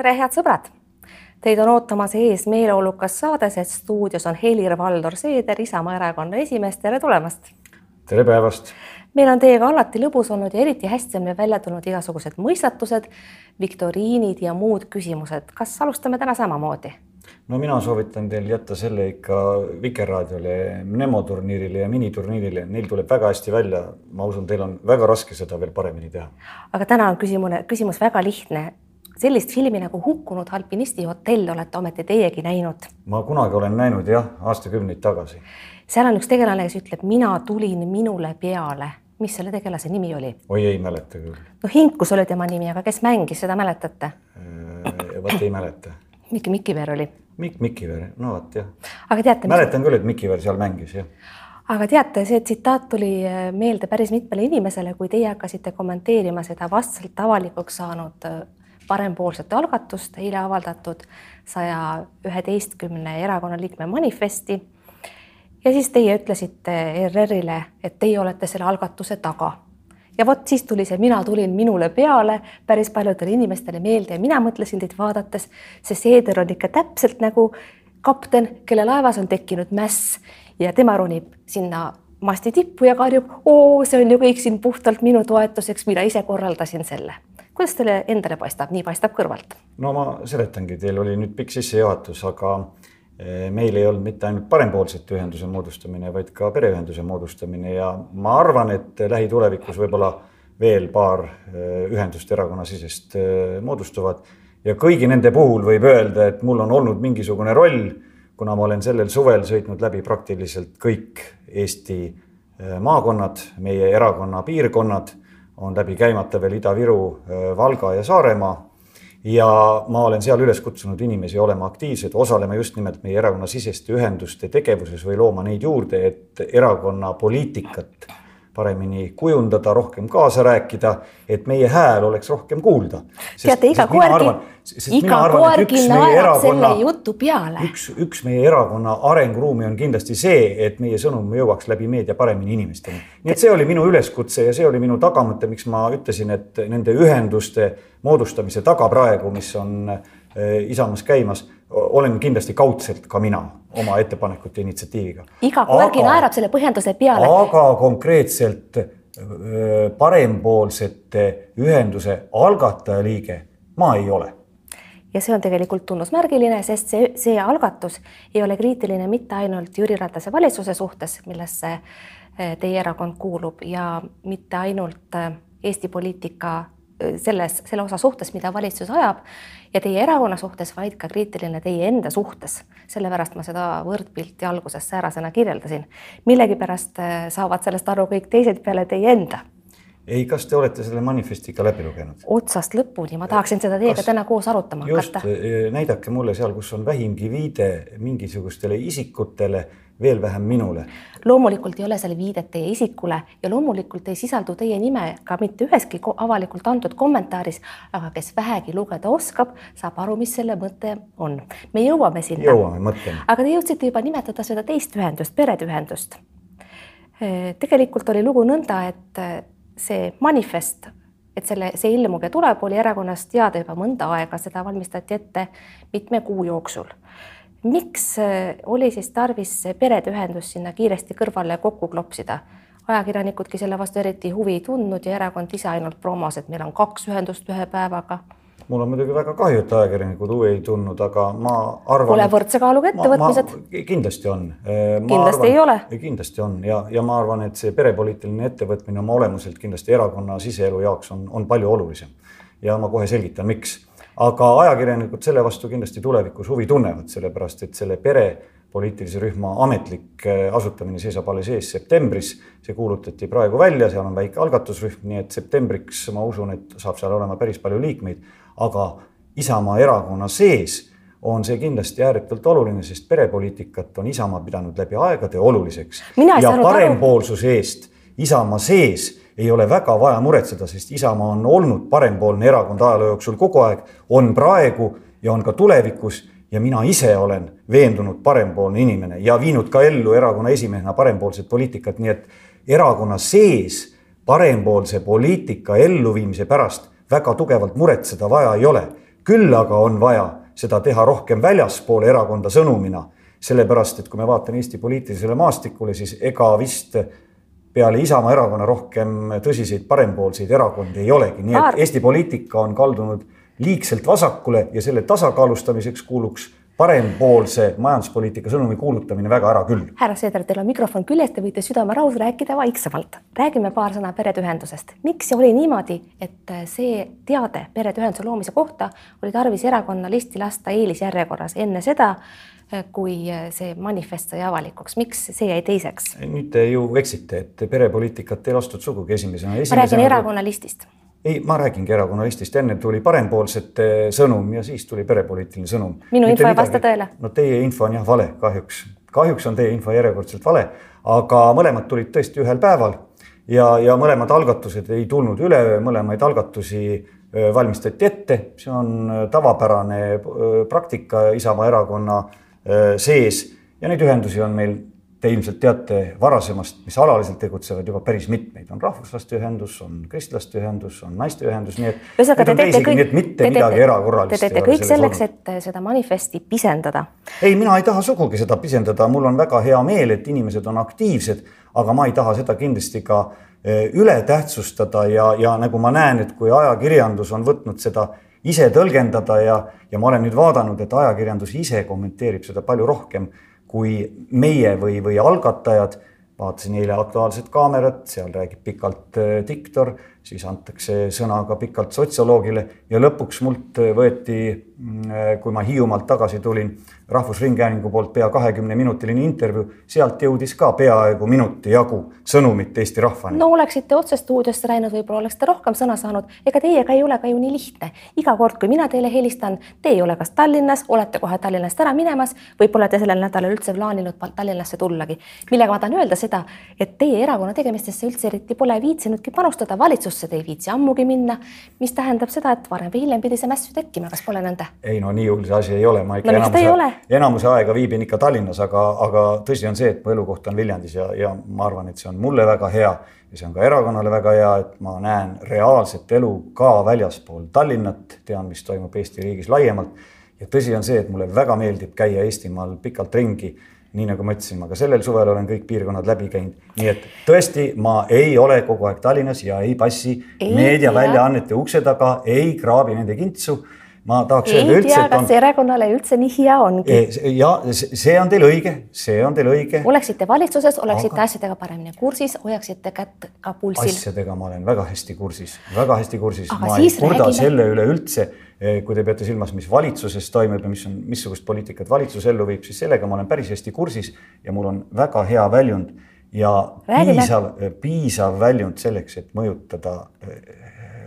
tere, head sõbrad! Teid on ootamas ees meeleolukas saade, sest stuudios on Helir-Valdor Seeder, Isamaa Erakonna esimees, tere tulemast! tere päevast! meil on teiega alati lõbus olnud ja eriti hästi on meil välja tulnud igasugused mõistatused, viktoriinid ja muud küsimused. kas alustame täna samamoodi? no mina soovitan teil jätta selle ikka Vikerraadiole, Nemo turniirile ja miniturniirile, neil tuleb väga hästi välja. ma usun, teil on väga raske seda veel paremini teha. aga täna on küsimune, küsimus väga lihtne sellist filmi nagu Hukkunud alpinisti hotell olete ometi teiegi näinud? ma kunagi olen näinud jah, aastakümneid tagasi. seal on üks tegelane, kes ütleb, mina tulin minule peale. mis selle tegelase nimi oli? oi, ei mäleta küll. no Hinkus oli tema nimi, aga kes mängis, seda mäletate? Äh, vot ei mäleta. Mikk Mikiver oli. Mikk Mikiver, no vot jah. aga teate. mäletan küll, et Mikiver seal mängis jah aga teate, see tsitaat tuli äh, meelde päris mitmele inimesele, kui teie hakkasite kommenteerima seda vastselt avalikuks saanud äh, parempoolsete algatust, eile avaldatud saja üheteistkümne erakonna liikme manifesti. ja siis teie ütlesite ERR-ile, et teie olete selle algatuse taga. ja vot siis tuli see Mina tulin minule peale päris paljudele inimestele meelde ja mina mõtlesin teid vaadates, see Seeder on ikka täpselt nagu kapten, kelle laevas on tekkinud mäss ja tema ronib sinna masti tippu ja karjub, oo, see on ju kõik siin puhtalt minu toetuseks, mina ise korraldasin selle kuidas teile endale paistab, nii paistab kõrvalt? no ma seletangi, teil oli nüüd pikk sissejuhatus, aga eh, meil ei olnud mitte ainult parempoolsete ühenduse moodustamine, vaid ka pereühenduse moodustamine ja ma arvan, et lähitulevikus võib-olla veel paar eh, ühendust erakonnasisest eh, moodustuvad. Ja kõigi nende puhul võib öelda, et mul on olnud mingisugune roll, kuna ma olen sellel suvel sõitnud läbi praktiliselt kõik Eesti maakonnad, meie erakonna piirkonnad on läbi käimata veel Ida-Viru, Valga ja Saaremaa. ja ma olen seal üles kutsunud inimesi olema aktiivsed, osalema just nimelt meie erakonnasiseste ühenduste tegevuses või looma neid juurde, et erakonna poliitikat paremini kujundada, rohkem kaasa rääkida, et meie hääl oleks rohkem kuulda. teate, iga koergi, iga koergi naerab selle jutu peale. üks, üks meie erakonna arenguruumi on kindlasti see, et meie sõnum jõuaks läbi meedia paremini inimesteni. nii et see oli minu üleskutse ja see oli minu tagamõte, miks ma ütlesin, et nende ühenduste moodustamise taga praegu, mis on eh, Isamaas käimas olen kindlasti kaudselt ka mina oma ettepanekute initsiatiiviga. iga koergi naerab selle põhjenduse peale. aga konkreetselt parempoolsete ühenduse algatajaliige ma ei ole. ja see on tegelikult tunnusmärgiline, sest see, see algatus ei ole kriitiline mitte ainult Jüri Ratase valitsuse suhtes, millesse teie erakond kuulub ja mitte ainult Eesti poliitika selles, selle osa suhtes, mida valitsus ajab ja teie erakonna suhtes, vaid ka kriitiline teie enda suhtes. sellepärast ma seda võrdpilti alguses säärasena kirjeldasin. millegipärast äh, saavad sellest aru kõik teised peale teie enda ei, kas te olete selle manifesti ka läbi lugenud? otsast lõpuni, ma tahaksin seda teiega kas... täna koos arutama just, hakata. Äh, näidake mulle seal, kus on vähimgi viide mingisugustele isikutele veel vähem minule. loomulikult ei ole seal viidet teie isikule ja loomulikult ei sisaldu teie nime ka mitte üheski avalikult antud kommentaaris, aga kes vähegi lugeda oskab, saab aru, mis selle mõte on. me jõuame sinna. jõuame mõtteni. aga te jõudsite juba nimetada seda teist ühendust, perede ühendust. tegelikult oli lugu nõnda, et see manifest et selle, see ilmub ja tuleb, oli erakonnast teada juba mõnda aega, seda valmistati ette mitme kuu jooksul miks äh, oli siis tarvis perede ühendus sinna kiiresti kõrvale kokku klopsida? ajakirjanikudki selle vastu eriti huvi ei tundnud ja erakond ise ainult promos, et meil on kaks ühendust ühe päevaga. mul on muidugi väga kahju, et ajakirjanikud huvi ei tundnud, aga ma arvan. Pole võrdse kaaluga ettevõtmised. kindlasti on. Äh, kindlasti arvan, ei ole. kindlasti on ja, ja ma arvan, et see perepoliitiline ettevõtmine oma olemuselt kindlasti erakonna siseelu jaoks on, on palju olulisem. ja ma kohe selgitan, miks aga ajakirjanikud selle vastu kindlasti tulevikus huvi tunnevad, sellepärast et selle pere poliitilise rühma ametlik äh, asutamine seisab alles ees septembris. see kuulutati praegu välja, seal on väike algatusrühm, nii et septembriks ma usun, et saab seal olema päris palju liikmeid, aga Isamaa erakonna sees on see kindlasti ääretult oluline, sest perepoliitikat on Isamaa pidanud läbi aegade oluliseks. ja parempoolsuse eest Isamaa sees ei ole väga vaja muretseda, sest Isamaa on olnud parempoolne erakond ajaloo jooksul kogu aeg, on praegu ja on ka tulevikus ja mina ise olen veendunud parempoolne inimene ja viinud ka ellu erakonna esimehena parempoolset poliitikat, nii et erakonna sees parempoolse poliitika elluviimise pärast väga tugevalt muretseda vaja ei ole. küll aga on vaja seda teha rohkem väljaspool erakonda sõnumina, sellepärast et kui me vaatame Eesti poliitilisele maastikule, siis ega vist peale Isamaa erakonna rohkem tõsiseid parempoolseid erakondi ei olegi, nii et Eesti poliitika on kaldunud liigselt vasakule ja selle tasakaalustamiseks kuuluks parempoolse majanduspoliitika sõnumi kuulutamine väga ära küll. härra Seeder, teil on mikrofon küljes, te võite südamerahus rääkida vaiksemalt. räägime paar sõna perede ühendusest. miks oli niimoodi, et see teade perede ühenduse loomise kohta oli tarvis erakonna listi lasta eelisjärjekorras enne seda, kui see manifest sai avalikuks, miks see jäi teiseks? nüüd te ju eksite, et perepoliitikat ei lastud sugugi esimesena. ma räägin erakonna listist ei, ma räägingi erakonna listist, enne tuli parempoolsete sõnum ja siis tuli perepoliitiline sõnum. minu info ei vasta tõele. no teie info on jah vale, kahjuks, kahjuks on teie info järjekordselt vale, aga mõlemad tulid tõesti ühel päeval ja, ja mõlemad algatused ei tulnud üleöö, mõlemaid algatusi valmistati ette, see on tavapärane praktika Isamaa erakonna sees ja neid ühendusi on meil Te ilmselt teate varasemast, mis alaliselt tegutsevad juba päris mitmeid, on rahvuslaste ühendus, on kristlaste ühendus, on naiste ühendus, nii et. ühesõnaga, te teete kõik, te teete, te teete kõik selleks, et seda manifesti pisendada. ei, mina ei taha sugugi seda pisendada, mul on väga hea meel, et inimesed on aktiivsed, aga ma ei taha seda kindlasti ka eh, üle tähtsustada ja, ja nagu ma näen, et kui ajakirjandus on võtnud seda ise tõlgendada ja, ja ma olen nüüd vaadanud, et ajakirjandus ise kommenteerib seda palju rohkem kui meie või, või algatajad. vaatasin eile Aktuaalset kaamerat, seal räägib pikalt äh, diktor, siis antakse sõna ka pikalt sotsioloogile ja lõpuks mult võeti, mm, kui ma Hiiumaalt tagasi tulin, Rahvusringhäälingu poolt pea kahekümne minutiline intervjuu, sealt jõudis ka peaaegu minuti jagu sõnumit Eesti rahvani. no oleksite otse stuudiosse läinud, võib-olla oleksite rohkem sõna saanud, ega teiega ei ole ka ju nii lihtne. iga kord, kui mina teile helistan, te ei ole kas Tallinnas, olete kohe Tallinnast ära minemas või pole te sellel nädalal üldse plaaninud Tallinnasse tullagi. millega ma tahan öelda seda, et teie erakonna tegemistesse üldse eriti pole viitsinudki panustada, valitsusse te ei viitsi ammugi minna, mis tähendab seda, et varem või hiljem pidi see mäss ju tekkima, kas pole nõnda? ei no nii hull see asi ei ole, ma ikka no, enamuse, enamuse aega viibin ikka Tallinnas, aga, aga tõsi on see, et mu elukoht on Viljandis ja, ja ma arvan, et see on mulle väga hea ja see on ka erakonnale väga hea, et ma näen reaalset elu ka väljaspool Tallinnat, tean, mis toimub Eesti riigis laiemalt. ja tõsi on see, et mulle väga meeldib käia Eestimaal pikalt ringi. Nii nagu ma ütlesin, ma ka sellel suvel olen kõik piirkonnad läbi käinud, nii et tõesti, ma ei ole kogu aeg Tallinnas ja ei passi meediaväljaannete ukse taga, ei kraabi nende kintsu ma tahaks öelda üldse. ei tea, kas on... erakonnale üldse nii hea ongi. ja see on teil õige, see on teil õige. oleksite valitsuses, oleksite aga... asjadega paremini kursis, hoiaksite kätt ka pulsil. asjadega ma olen väga hästi kursis, väga hästi kursis, ma ei kurda räägime... selle üle üldse. Eh, kui te peate silmas, mis valitsuses toimub ja mis on, missugust poliitikat valitsus ellu viib, siis sellega ma olen päris hästi kursis ja mul on väga hea väljund ja räägime. piisav, piisav väljund selleks, et mõjutada eh,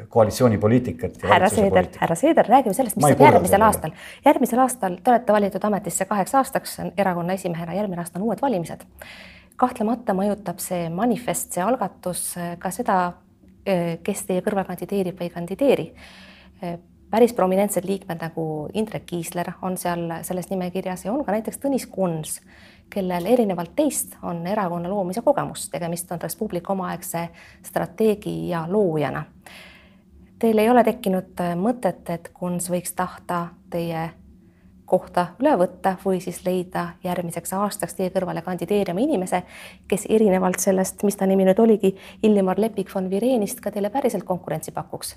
koalitsioonipoliitikat. härra Seeder, härra Seeder, räägime sellest, mis saab järgmisel aastal. järgmisel aastal te olete valitud ametisse kaheks aastaks erakonna esimehena, järgmine aasta on uued valimised. kahtlemata mõjutab see manifest, see algatus ka seda, kes teie kõrval kandideerib või ei kandideeri. Päris prominentsed liikmed nagu Indrek Kiisler on seal selles nimekirjas ja on ka näiteks Tõnis Kuns, kellel erinevalt teist on erakonna loomise kogemus, tegemist on Res Publica omaaegse strateegi ja loojana Teil ei ole tekkinud äh, mõtet, et Kunz võiks tahta teie kohta üle võtta või siis leida järgmiseks aastaks teie kõrvale kandideerima inimese, kes erinevalt sellest, mis ta nimi nüüd oligi, Illimar Lepik von Virenist ka teile päriselt konkurentsi pakuks?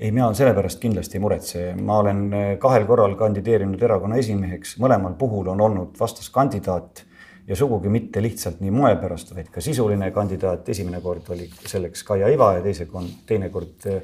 Ei, mina selle pärast kindlasti ei muretse, ma olen äh, kahel korral kandideerinud erakonna esimeheks, mõlemal puhul on olnud vastaskandidaat ja sugugi mitte lihtsalt nii moe pärast, vaid ka sisuline kandidaat. esimene kord oli selleks Kaia Iva ja teise, teine kord eh,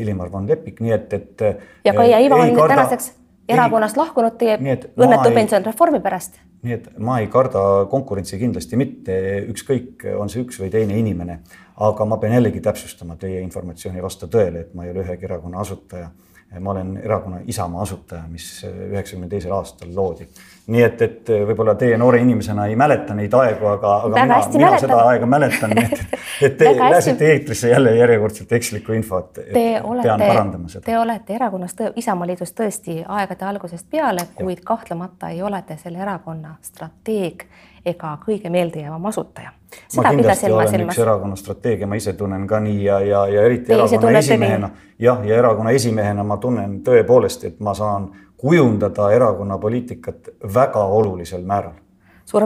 Ilmar von Lepik, nii et, et. ja Kaia Iva on karda, tänaseks erakonnast lahkunud teie õnnetu pensionireformi pärast. nii et ma ei karda konkurentsi kindlasti mitte, ükskõik, on see üks või teine inimene, aga ma pean jällegi täpsustama, teie informatsioon ei vasta tõele, et ma ei ole ühegi erakonna asutaja ma olen erakonna Isamaa asutaja, mis üheksakümne teisel aastal loodi. nii et, et võib-olla teie noore inimesena ei mäleta neid aegu, aga, aga mina, mina mäletan. seda aega mäletan, et, et te lasite eetrisse jälle järjekordselt ekslikku infot. Te olete, te olete erakonnas, Isamaaliidus tõesti aegade algusest peale, kuid kahtlemata ei ole te selle erakonna strateeg ega kõige meeldejäävam asutaja. ma kindlasti olen silmas. üks erakonna strateegia, ma ise tunnen ka nii ja, ja, ja eriti Teie erakonna esimehena, jah, ja erakonna esimehena ma tunnen tõepoolest, et ma saan kujundada erakonna poliitikat väga olulisel määral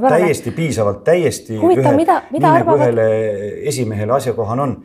täiesti piisavalt, täiesti huvitav, mida, mida nagu arvavad... ühele esimehele asjakohane on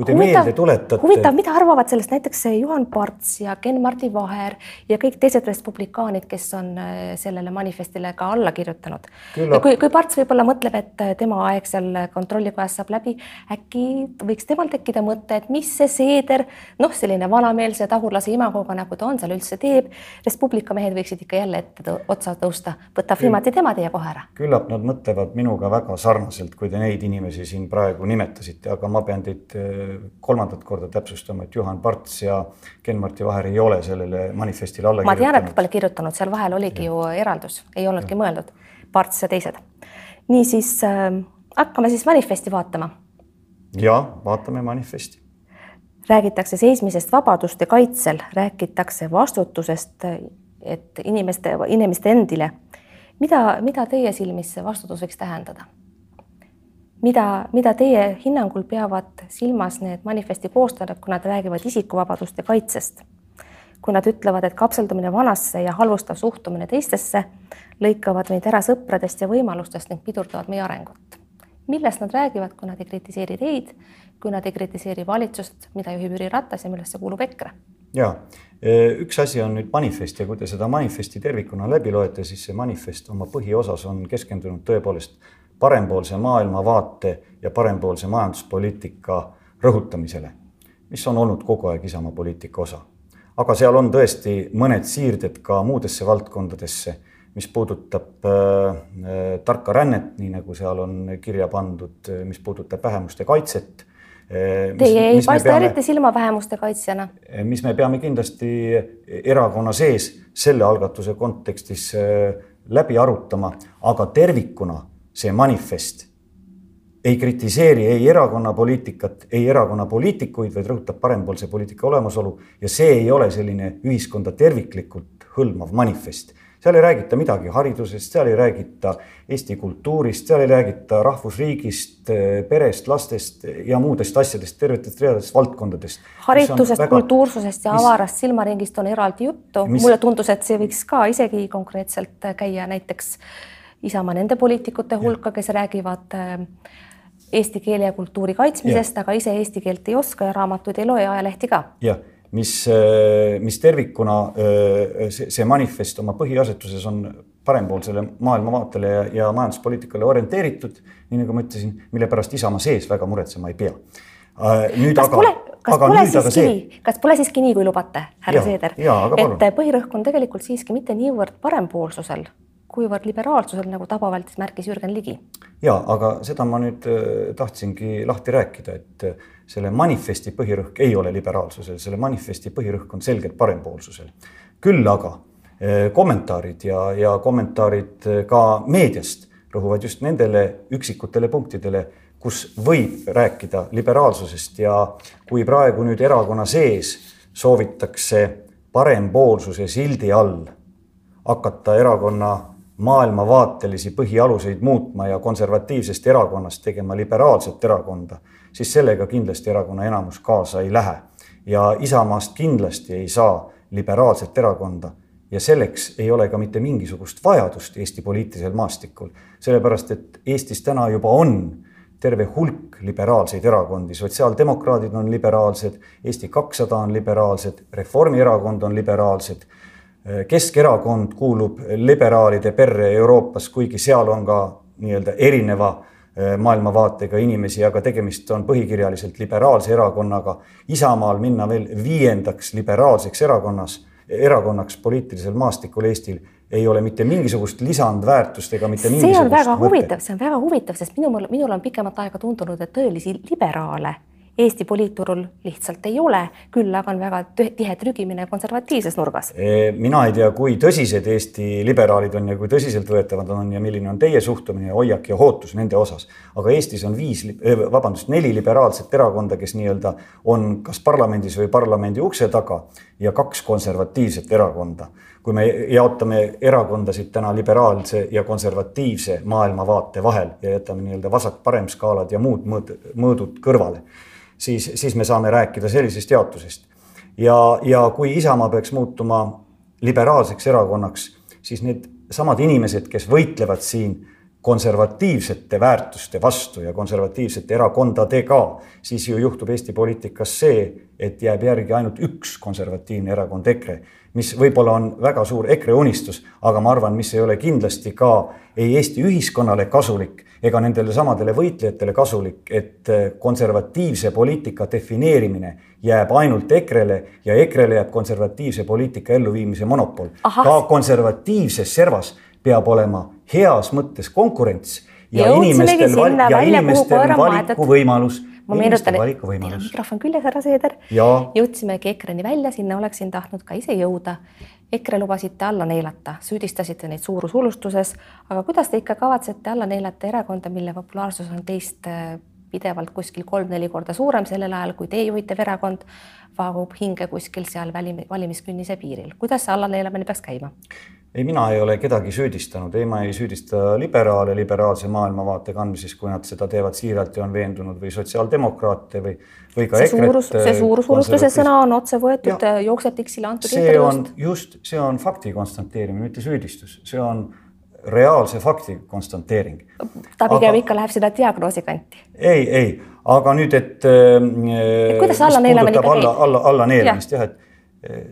kui te huvitav, meelde tuletate. huvitav, mida arvavad sellest näiteks Juhan Parts ja Ken-Mardi Vaher ja kõik teised respublikaanid, kes on äh, sellele manifestile ka alla kirjutanud. kui, kui Parts võib-olla mõtleb, et äh, tema aeg seal kontrollikojas saab läbi, äkki võiks temal tekkida mõte, et mis see Seeder, noh, selline vanameelse tagurlase imagoga, nagu ta on, seal üldse teeb. Res Publica mehed võiksid ikka jälle ette tõ otsa tõusta, võtab viimati tema teie kohe ära. küllap nad mõtlevad minuga väga sarnaselt, kui te neid inimesi siin praegu nimetasite, aga ma pean teid kolmandat korda täpsustama, et Juhan Parts ja Ken-Marti Vaher ei ole sellele manifestile alla ma tean, et nad pole kirjutanud, seal vahel oligi ja. ju eraldus, ei olnudki ja. mõeldud, Parts ja teised. niisiis äh, hakkame siis manifesti vaatama. ja vaatame manifesti. räägitakse seismisest vabaduste kaitsel, räägitakse vastutusest, et inimeste, inimeste endile. mida, mida teie silmis see vastutus võiks tähendada? Mida, mida teie hinnangul peavad silmas need manifesti koostajad, kui nad räägivad isikuvabaduste kaitsest? kui nad ütlevad, et kapseldumine vanasse ja halvustav suhtumine teistesse lõikavad meid ära sõpradest ja võimalustest ning pidurdavad meie arengut. millest nad räägivad, kui nad ei kritiseeri teid, kui nad ei kritiseeri valitsust, mida juhib Jüri Ratas ja millesse kuulub EKRE? ja üks asi on nüüd manifest ja kui te seda manifesti tervikuna läbi loete, siis see manifest oma põhiosas on keskendunud tõepoolest parempoolse maailmavaate ja parempoolse majanduspoliitika rõhutamisele, mis on olnud kogu aeg Isamaa poliitika osa. aga seal on tõesti mõned siirded ka muudesse valdkondadesse, mis puudutab äh, tarka rännet, nii nagu seal on kirja pandud, mis puudutab vähemuste kaitset äh, Teie ei paista eriti silma vähemuste kaitsjana. mis me peame kindlasti erakonna sees selle algatuse kontekstis äh, läbi arutama, aga tervikuna see manifest ei kritiseeri ei erakonna poliitikat, ei erakonna poliitikuid, vaid rõhutab parempoolse poliitika olemasolu ja see ei ole selline ühiskonda terviklikult hõlmav manifest. seal ei räägita midagi haridusest, seal ei räägita Eesti kultuurist, seal ei räägita rahvusriigist, perest, lastest ja muudest asjadest, tervetest readest valdkondadest. haritusest väga..., kultuursusest ja mis... avarast silmaringist on eraldi juttu mis.... mulle tundus, et see võiks ka isegi konkreetselt käia näiteks Isamaa nende poliitikute hulka, kes räägivad äh, eesti keele ja kultuuri kaitsmisest, aga ise eesti keelt ei oska ja raamatuid ei loe, ajalehti ka. jah, mis, äh, mis tervikuna äh, see, see manifest oma põhiasetuses on parempoolsele maailmavaatele ja, ja majanduspoliitikale orienteeritud, nii nagu ma ütlesin, mille pärast Isamaa sees väga muretsema ei pea. nüüd kas aga pole, kas aga pole siiski see... nii, kas pole siiski nii, kui lubate, härra Seeder, et põhirõhk on tegelikult siiski mitte niivõrd parempoolsusel kuivõrd liberaalsusel, nagu tabavalt märkis Jürgen Ligi. ja aga seda ma nüüd äh, tahtsingi lahti rääkida, et äh, selle manifesti põhirõhk ei ole liberaalsusel, selle manifesti põhirõhk on selgelt parempoolsusel. küll aga äh, kommentaarid ja, ja kommentaarid ka meediast rõhuvad just nendele üksikutele punktidele, kus võib rääkida liberaalsusest ja kui praegu nüüd erakonna sees soovitakse parempoolsuse sildi all hakata erakonna maailmavaatelisi põhialuseid muutma ja konservatiivsest erakonnast tegema liberaalset erakonda, siis sellega kindlasti erakonna enamus kaasa ei lähe. ja Isamaast kindlasti ei saa liberaalset erakonda ja selleks ei ole ka mitte mingisugust vajadust Eesti poliitilisel maastikul, sellepärast et Eestis täna juba on terve hulk liberaalseid erakondi, sotsiaaldemokraadid on liberaalsed, Eesti kakssada on liberaalsed, Reformierakond on liberaalsed Keskerakond kuulub liberaalide perre Euroopas, kuigi seal on ka nii-öelda erineva eh, maailmavaatega inimesi, aga tegemist on põhikirjaliselt liberaalse erakonnaga. Isamaal minna veel viiendaks liberaalseks erakonnas, erakonnaks poliitilisel maastikul Eestil ei ole mitte mingisugust lisandväärtust ega mitte mingisugust. see on väga huvitav, see on väga huvitav, sest minul, minul on pikemat aega tundunud, et tõelisi liberaale Eesti poliitturul lihtsalt ei ole, küll aga on väga tihe trügimine konservatiivses nurgas. mina ei tea, kui tõsised Eesti liberaalid on ja kui tõsiseltvõetavad on ja milline on teie suhtumine, hoiak ja ootus nende osas. aga Eestis on viis, vabandust, neli liberaalset erakonda, kes nii-öelda on kas parlamendis või parlamendi ukse taga ja kaks konservatiivset erakonda. kui me jaotame erakondasid täna liberaalse ja konservatiivse maailmavaate vahel ja jätame nii-öelda vasak-parem skaalad ja muud mõõd, mõõdud kõrvale, siis, siis me saame rääkida sellisest jaotusest. ja, ja kui Isamaa peaks muutuma liberaalseks erakonnaks, siis need samad inimesed, kes võitlevad siin konservatiivsete väärtuste vastu ja konservatiivsete erakondadega, siis ju juhtub Eesti poliitikas see, et jääb järgi ainult üks konservatiivne erakond, EKRE, mis võib-olla on väga suur EKRE unistus, aga ma arvan, mis ei ole kindlasti ka ei Eesti ühiskonnale kasulik ega nendele samadele võitlejatele kasulik, et konservatiivse poliitika defineerimine jääb ainult EKRE-le ja EKRE-le jääb konservatiivse poliitika elluviimise monopol. ka konservatiivses servas peab olema heas mõttes konkurents ja Jõudsimegi inimestel, val, ja inimestel valikuvõimalus. Ma meenutan, et teil on mikrofon küljes, härra Seeder. Jõudsimegi EKRE-ni välja, sinna oleksin tahtnud ka ise jõuda. EKRE lubasite alla neelata, süüdistasite neid suurushulustuses, aga kuidas te ikka kavatsete alla neelata erakonda, mille populaarsus on teist äh, pidevalt kuskil kolm-neli korda suurem, sellel ajal kui teie juhitav erakond vaagub hinge kuskil seal välim-, valimiskünnise piiril. kuidas see allaneelamine peaks käima? Ei, mina ei ole kedagi süüdistanud, ei, ma ei süüdista liberaale liberaalse maailmavaate kandmises, kui nad seda teevad siiralt ja on veendunud või sotsiaaldemokraate või, või ka see EKRE-t. suurus, see suurushulustuse sõna on otse võetud, jookseb Dixile antud see on just, see on fakti konstanteerimine, mitte süüdistus, see on reaalse fakti konstanteering. ta pigem aga... ikka läheb sinna diagnoosi kanti. ei, ei, aga nüüd, et. et kuidas alla neelamine ikka käib? alla, alla, alla neelamist jah, et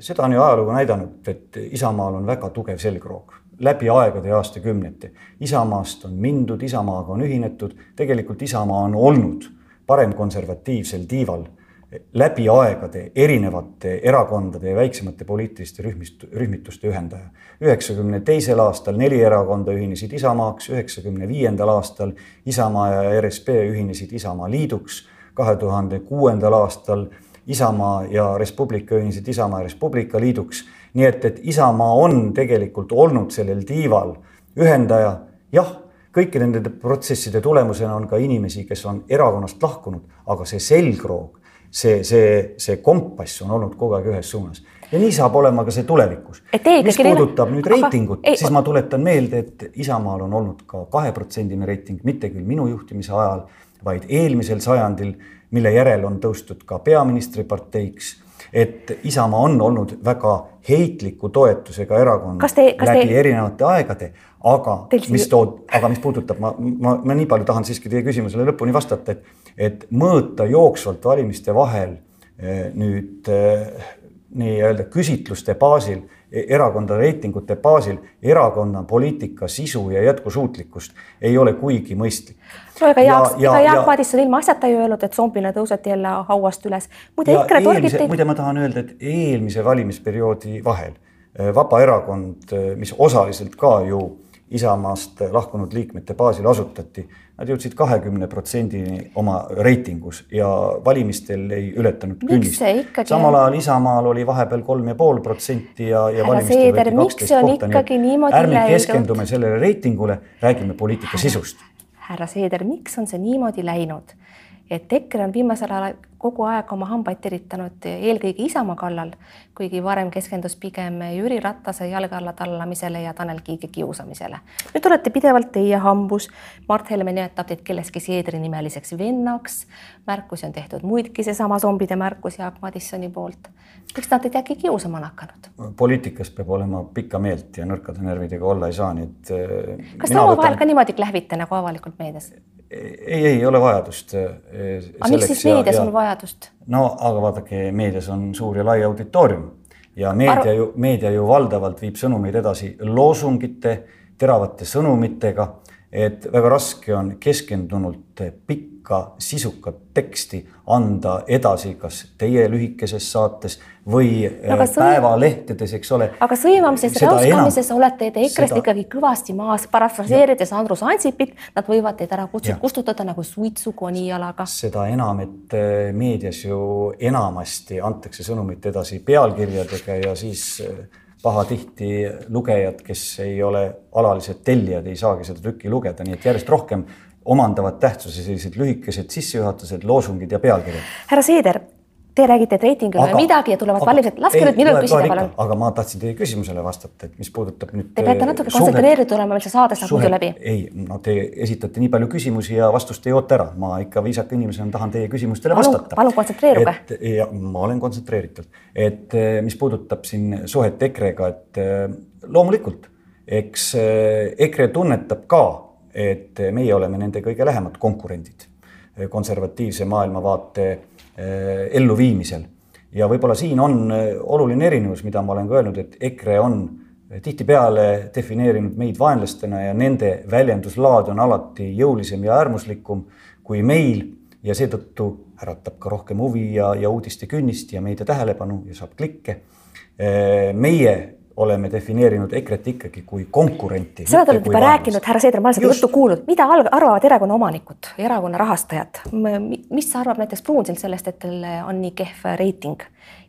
seda on ju ajalugu näidanud, et Isamaal on väga tugev selgroog läbi aegade ja aastakümnete. Isamaast on mindud, Isamaaga on ühinetud, tegelikult Isamaa on olnud paremkonservatiivsel tiival läbi aegade erinevate erakondade ja väiksemate poliitiliste rühmist, rühmituste ühendaja. üheksakümne teisel aastal neli erakonda ühinesid Isamaaks, üheksakümne viiendal aastal Isamaa ja RSP ühinesid Isamaa Liiduks, kahe tuhande kuuendal aastal Isamaa ja Res Publica ühinesid Isamaa ja Res Publica liiduks. nii et, et Isamaa on tegelikult olnud sellel tiival ühendaja. jah, kõikide nende protsesside tulemusena on ka inimesi, kes on erakonnast lahkunud, aga see selgroog, see, see, see kompass on olnud kogu aeg ühes suunas ja nii saab olema ka see tulevikus. mis puudutab nüüd reitingut, siis ma tuletan meelde, et Isamaal on olnud ka kaheprotsendine reiting, mitte küll minu juhtimise ajal, vaid eelmisel sajandil mille järel on tõustud ka peaministriparteiks et Isamaa on olnud väga heitliku toetusega erakond läbi te... erinevate aegade, aga Teil... mis tood, aga mis puudutab, ma, ma, ma nii palju tahan siiski teie küsimusele lõpuni vastata, et, et mõõta jooksvalt valimiste vahel eh, nüüd eh, nii-öelda küsitluste baasil, erakondade reitingute baasil erakonna poliitika sisu ja jätkusuutlikkust ei ole kuigi mõistlik. no ega Jaak, ega Jaak Madisson ilma asjata ei öelnud, et zombina tõuseti jälle hauast üles. muide, EKRE torgiti. muide, ma tahan öelda, et eelmise valimisperioodi vahel e, Vabaerakond, e, mis osaliselt ka ju Isamaast lahkunud liikmete baasil asutati, nad jõudsid kahekümne protsendini oma reitingus ja valimistel ei ületanud künnist. samal ajal Isamaal oli vahepeal kolm ja pool protsenti ja, ja valimistel võeti kaksteist kohta, nii et ärme keskendume sellele reitingule, räägime poliitika sisust. härra Seeder, miks on see niimoodi läinud? Et EKRE on viimasel ajal kogu aeg oma hambaid teritanud eelkõige Isamaa kallal, kuigi varem keskendus pigem Jüri Ratase jalge alla tallamisele ja Tanel Kiige kiusamisele. nüüd olete pidevalt teie hambus, Mart Helme nimetab teid kellestki Seedri nimeliseks vennaks, märkusi on tehtud muidki, seesama zombide märkus Jaak Madissoni poolt. miks nad teid äkki kiusama on hakanud? poliitikas peab olema pikka meelt ja nõrkade närvidega olla ei saa, nii et. Äh, kas te omavahel võtan... ka niimoodi klähvite nagu avalikult meedias? Ei, ei ole vajadust. Äh, aga miks siis meedias ja, on vajadust? no aga vaadake, meedias on suur ja lai auditoorium ja meedia ju, meedia ju valdavalt viib sõnumeid edasi loosungite, teravate sõnumitega, et väga raske on keskendunult pikk ka sisukat teksti anda edasi, kas teie lühikeses saates või äh, sõim... päevalehtedes, eks ole. aga sõimamises, räuskamises enam... olete te EKRE-st seda... ikkagi kõvasti maas, parafraseerides Andrus Ansipit, nad võivad teid ära kutsuda, kustutada nagu suitsu konijalaga. seda enam, et äh, meedias ju enamasti antakse sõnumit edasi pealkirjadega ja siis äh, pahatihti lugejad, kes ei ole alalised tellijad, ei saagi seda tükki lugeda, nii et järjest rohkem omandavad tähtsuse sellised lühikesed sissejuhatused, loosungid ja pealkirjad. härra Seeder, te räägite, et reiting ei ole midagi ja tulevad valimised, laske nüüd minul küsida, palun. aga ma tahtsin teie küsimusele vastata, et mis puudutab nüüd. Te peate natuke kontsentreeritud olema, meil see saade saab muidu läbi. ei, no te esitate nii palju küsimusi ja vastust ei oota ära, ma ikka viisaka inimesena tahan teie küsimustele palun, vastata. palun kontsentreeruge. ja ma olen kontsentreeritud, et eh, mis puudutab siin suhet EKRE-ga, et eh, loomulikult, eks eh, EKRE tunnetab ka, et meie oleme nende kõige lähemad konkurendid konservatiivse maailmavaate Eh, elluviimisel. ja võib-olla siin on eh, oluline erinevus, mida ma olen ka öelnud, et EKRE on tihtipeale defineerinud meid vaenlastena ja nende väljenduslaad on alati jõulisem ja äärmuslikum kui meil ja seetõttu äratab ka rohkem huvi ja, ja uudiste künnist ja meedia tähelepanu ja saab klikke. Eh, meie oleme defineerinud EKRE-t ikkagi kui konkurenti. seda te olete juba rääkinud, härra Seeder, ma olen seda juttu kuulnud, mida arvavad erakonna omanikud, erakonna rahastajad, mis arvab näiteks Pruunsild sellest, et tal on nii kehv reiting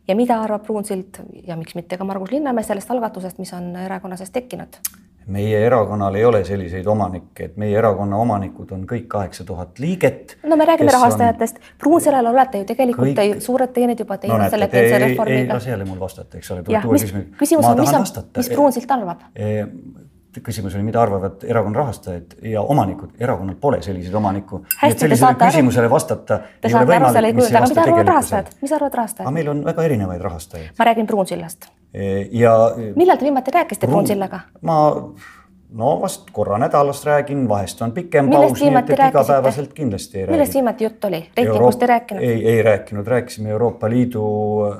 ja mida arvab Pruunsild ja miks mitte ka Margus Linnamäe sellest algatusest, mis on erakonna sees tekkinud? Meie erakonnal ei ole selliseid omanikke, et meie erakonna omanikud on kõik kaheksa tuhat liiget. no me räägime rahastajatest on..., Pruunsalal olete ju tegelikult kõik... suured teened juba teinud no, selle pensionireformiga. ei lase jälle mul vastata, eks ole. küsimus, on, mis on, mis Pruunsilt arvab e? Küsimus oli, mida arvavad erakonna rahastajad ja omanikud, erakonnal pole selliseid omanikku. sellisele küsimusele aru? vastata. Te saate aru selle kujuga, aga mida arvavad rahastajad, mis arvavad rahastajad? aga meil on väga erinevaid rahastajaid. ma räägin Pruunsillast Eh, ja. millal te viimati rääkisite Pruunsillaga? ma no vast korra nädalas räägin, vahest on pikem paus, nii et, et igapäevaselt kindlasti ei räägi. millest viimati jutt oli? reitingust ei rääkinud? ei, ei rääkinud, rääkisime Euroopa Liidu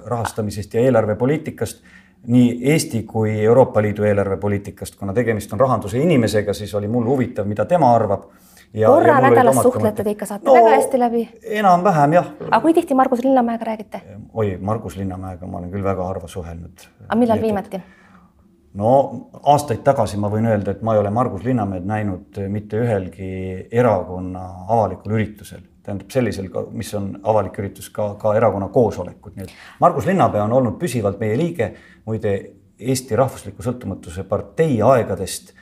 rahastamisest ja eelarvepoliitikast nii Eesti kui Euroopa Liidu eelarvepoliitikast, kuna tegemist on rahanduse inimesega, siis oli mul huvitav, mida tema arvab korra nädalas suhtlete te ikka, saate no, väga hästi läbi? enam-vähem jah. aga kui tihti Margus Linnamäega räägite? oi, Margus Linnamäega ma olen küll väga harva suhelnud. aga millal viimati? no aastaid tagasi ma võin öelda, et ma ei ole Margus Linnamäed näinud mitte ühelgi erakonna avalikul üritusel, tähendab sellisel, mis on avalik üritus, ka, ka erakonna koosolekud, nii et Margus Linnapea on olnud püsivalt meie liige, muide Eesti Rahvusliku Sõltumatuse Partei aegadest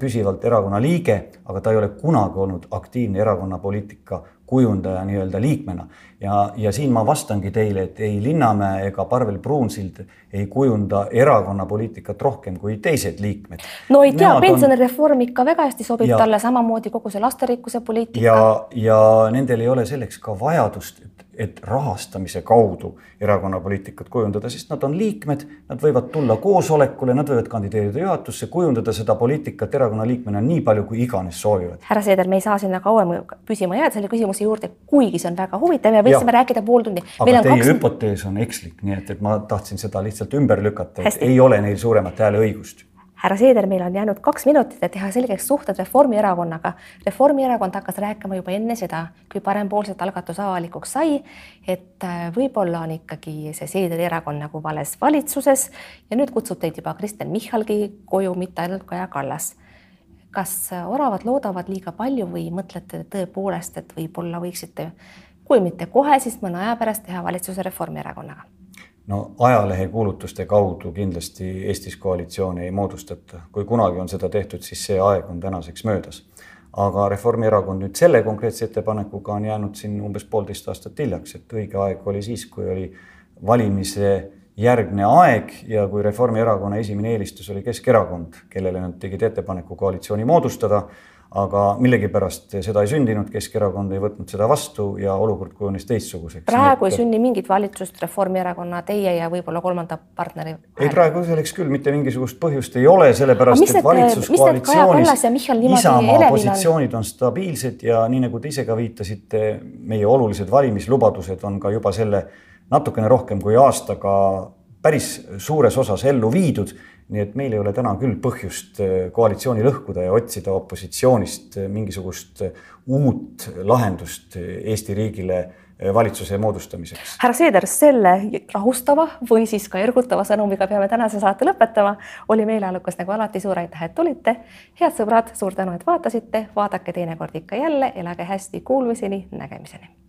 püsivalt erakonna liige, aga ta ei ole kunagi olnud aktiivne erakonna poliitika kujundaja nii-öelda liikmena. ja, ja siin ma vastangi teile, et ei Linnamäe ega Parvel Pruunsild ei kujunda erakonna poliitikat rohkem kui teised liikmed. no ei tea, pensionireform on... ikka väga hästi sobib ja, talle, samamoodi kogu see lasterikkuse poliitika. ja, ja nendel ei ole selleks ka vajadust, et rahastamise kaudu erakonna poliitikat kujundada, sest nad on liikmed, nad võivad tulla koosolekule, nad võivad kandideerida juhatusse, kujundada seda poliitikat erakonna liikmena nii palju, kui iganes soovivad. härra Seeder, me ei saa sinna kauem püsima jääda selle küsimuse juurde, kuigi see on väga huvitav ja võiksime ja. rääkida pool tundi. aga teie kaks... hüpotees on ekslik, nii et, et ma tahtsin seda lihtsalt ümber lükata, et ei ole neil suuremat hääleõigust härra Seeder, meil on jäänud kaks minutit, et teha selgeks suhted Reformierakonnaga. Reformierakond hakkas rääkima juba enne seda, kui parempoolset algatus avalikuks sai, et äh, võib-olla on ikkagi see Seederi erakond nagu vales valitsuses ja nüüd kutsub teid juba Kristen Michalgi koju, mitte ainult Kaja Kallas. kas äh, oravad loodavad liiga palju või mõtlete tõepoolest, et võib-olla võiksite, kui mitte kohe, siis mõne aja pärast teha valitsuse Reformierakonnaga? No ajalehekuulutuste kaudu kindlasti Eestis koalitsiooni ei moodustata. kui kunagi on seda tehtud, siis see aeg on tänaseks möödas. aga Reformierakond nüüd selle konkreetse ettepanekuga on jäänud siin umbes poolteist aastat hiljaks, et õige aeg oli siis, kui oli valimise järgne aeg ja kui Reformierakonna esimene eelistus oli Keskerakond, kellele nad tegid ettepaneku koalitsiooni moodustada aga millegipärast seda ei sündinud, Keskerakond ei võtnud seda vastu ja olukord kujunes teistsuguseks. praegu ei sünni mingit valitsust Reformierakonna, teie ja võib-olla kolmanda partneri vahel? ei, praegu selleks küll mitte mingisugust põhjust ei ole, sellepärast et valitsuskoalitsioonis Isamaa positsioonid on stabiilsed ja nii nagu te ise ka viitasite, meie olulised valimislubadused on ka juba selle natukene rohkem kui aastaga päris suures osas ellu viidud nii et meil ei ole täna küll põhjust äh, koalitsiooni lõhkuda ja otsida opositsioonist äh, mingisugust äh, uut lahendust Eesti riigile valitsuse moodustamiseks. härra Seeder, selle rahustava või siis ka ergutava sõnumiga peame tänase saate lõpetama. oli meeleolukas nagu alati, suur aitäh, et tulite. head sõbrad, suur tänu, et vaatasite, vaadake teinekord ikka jälle, elage hästi, kuulmiseni, nägemiseni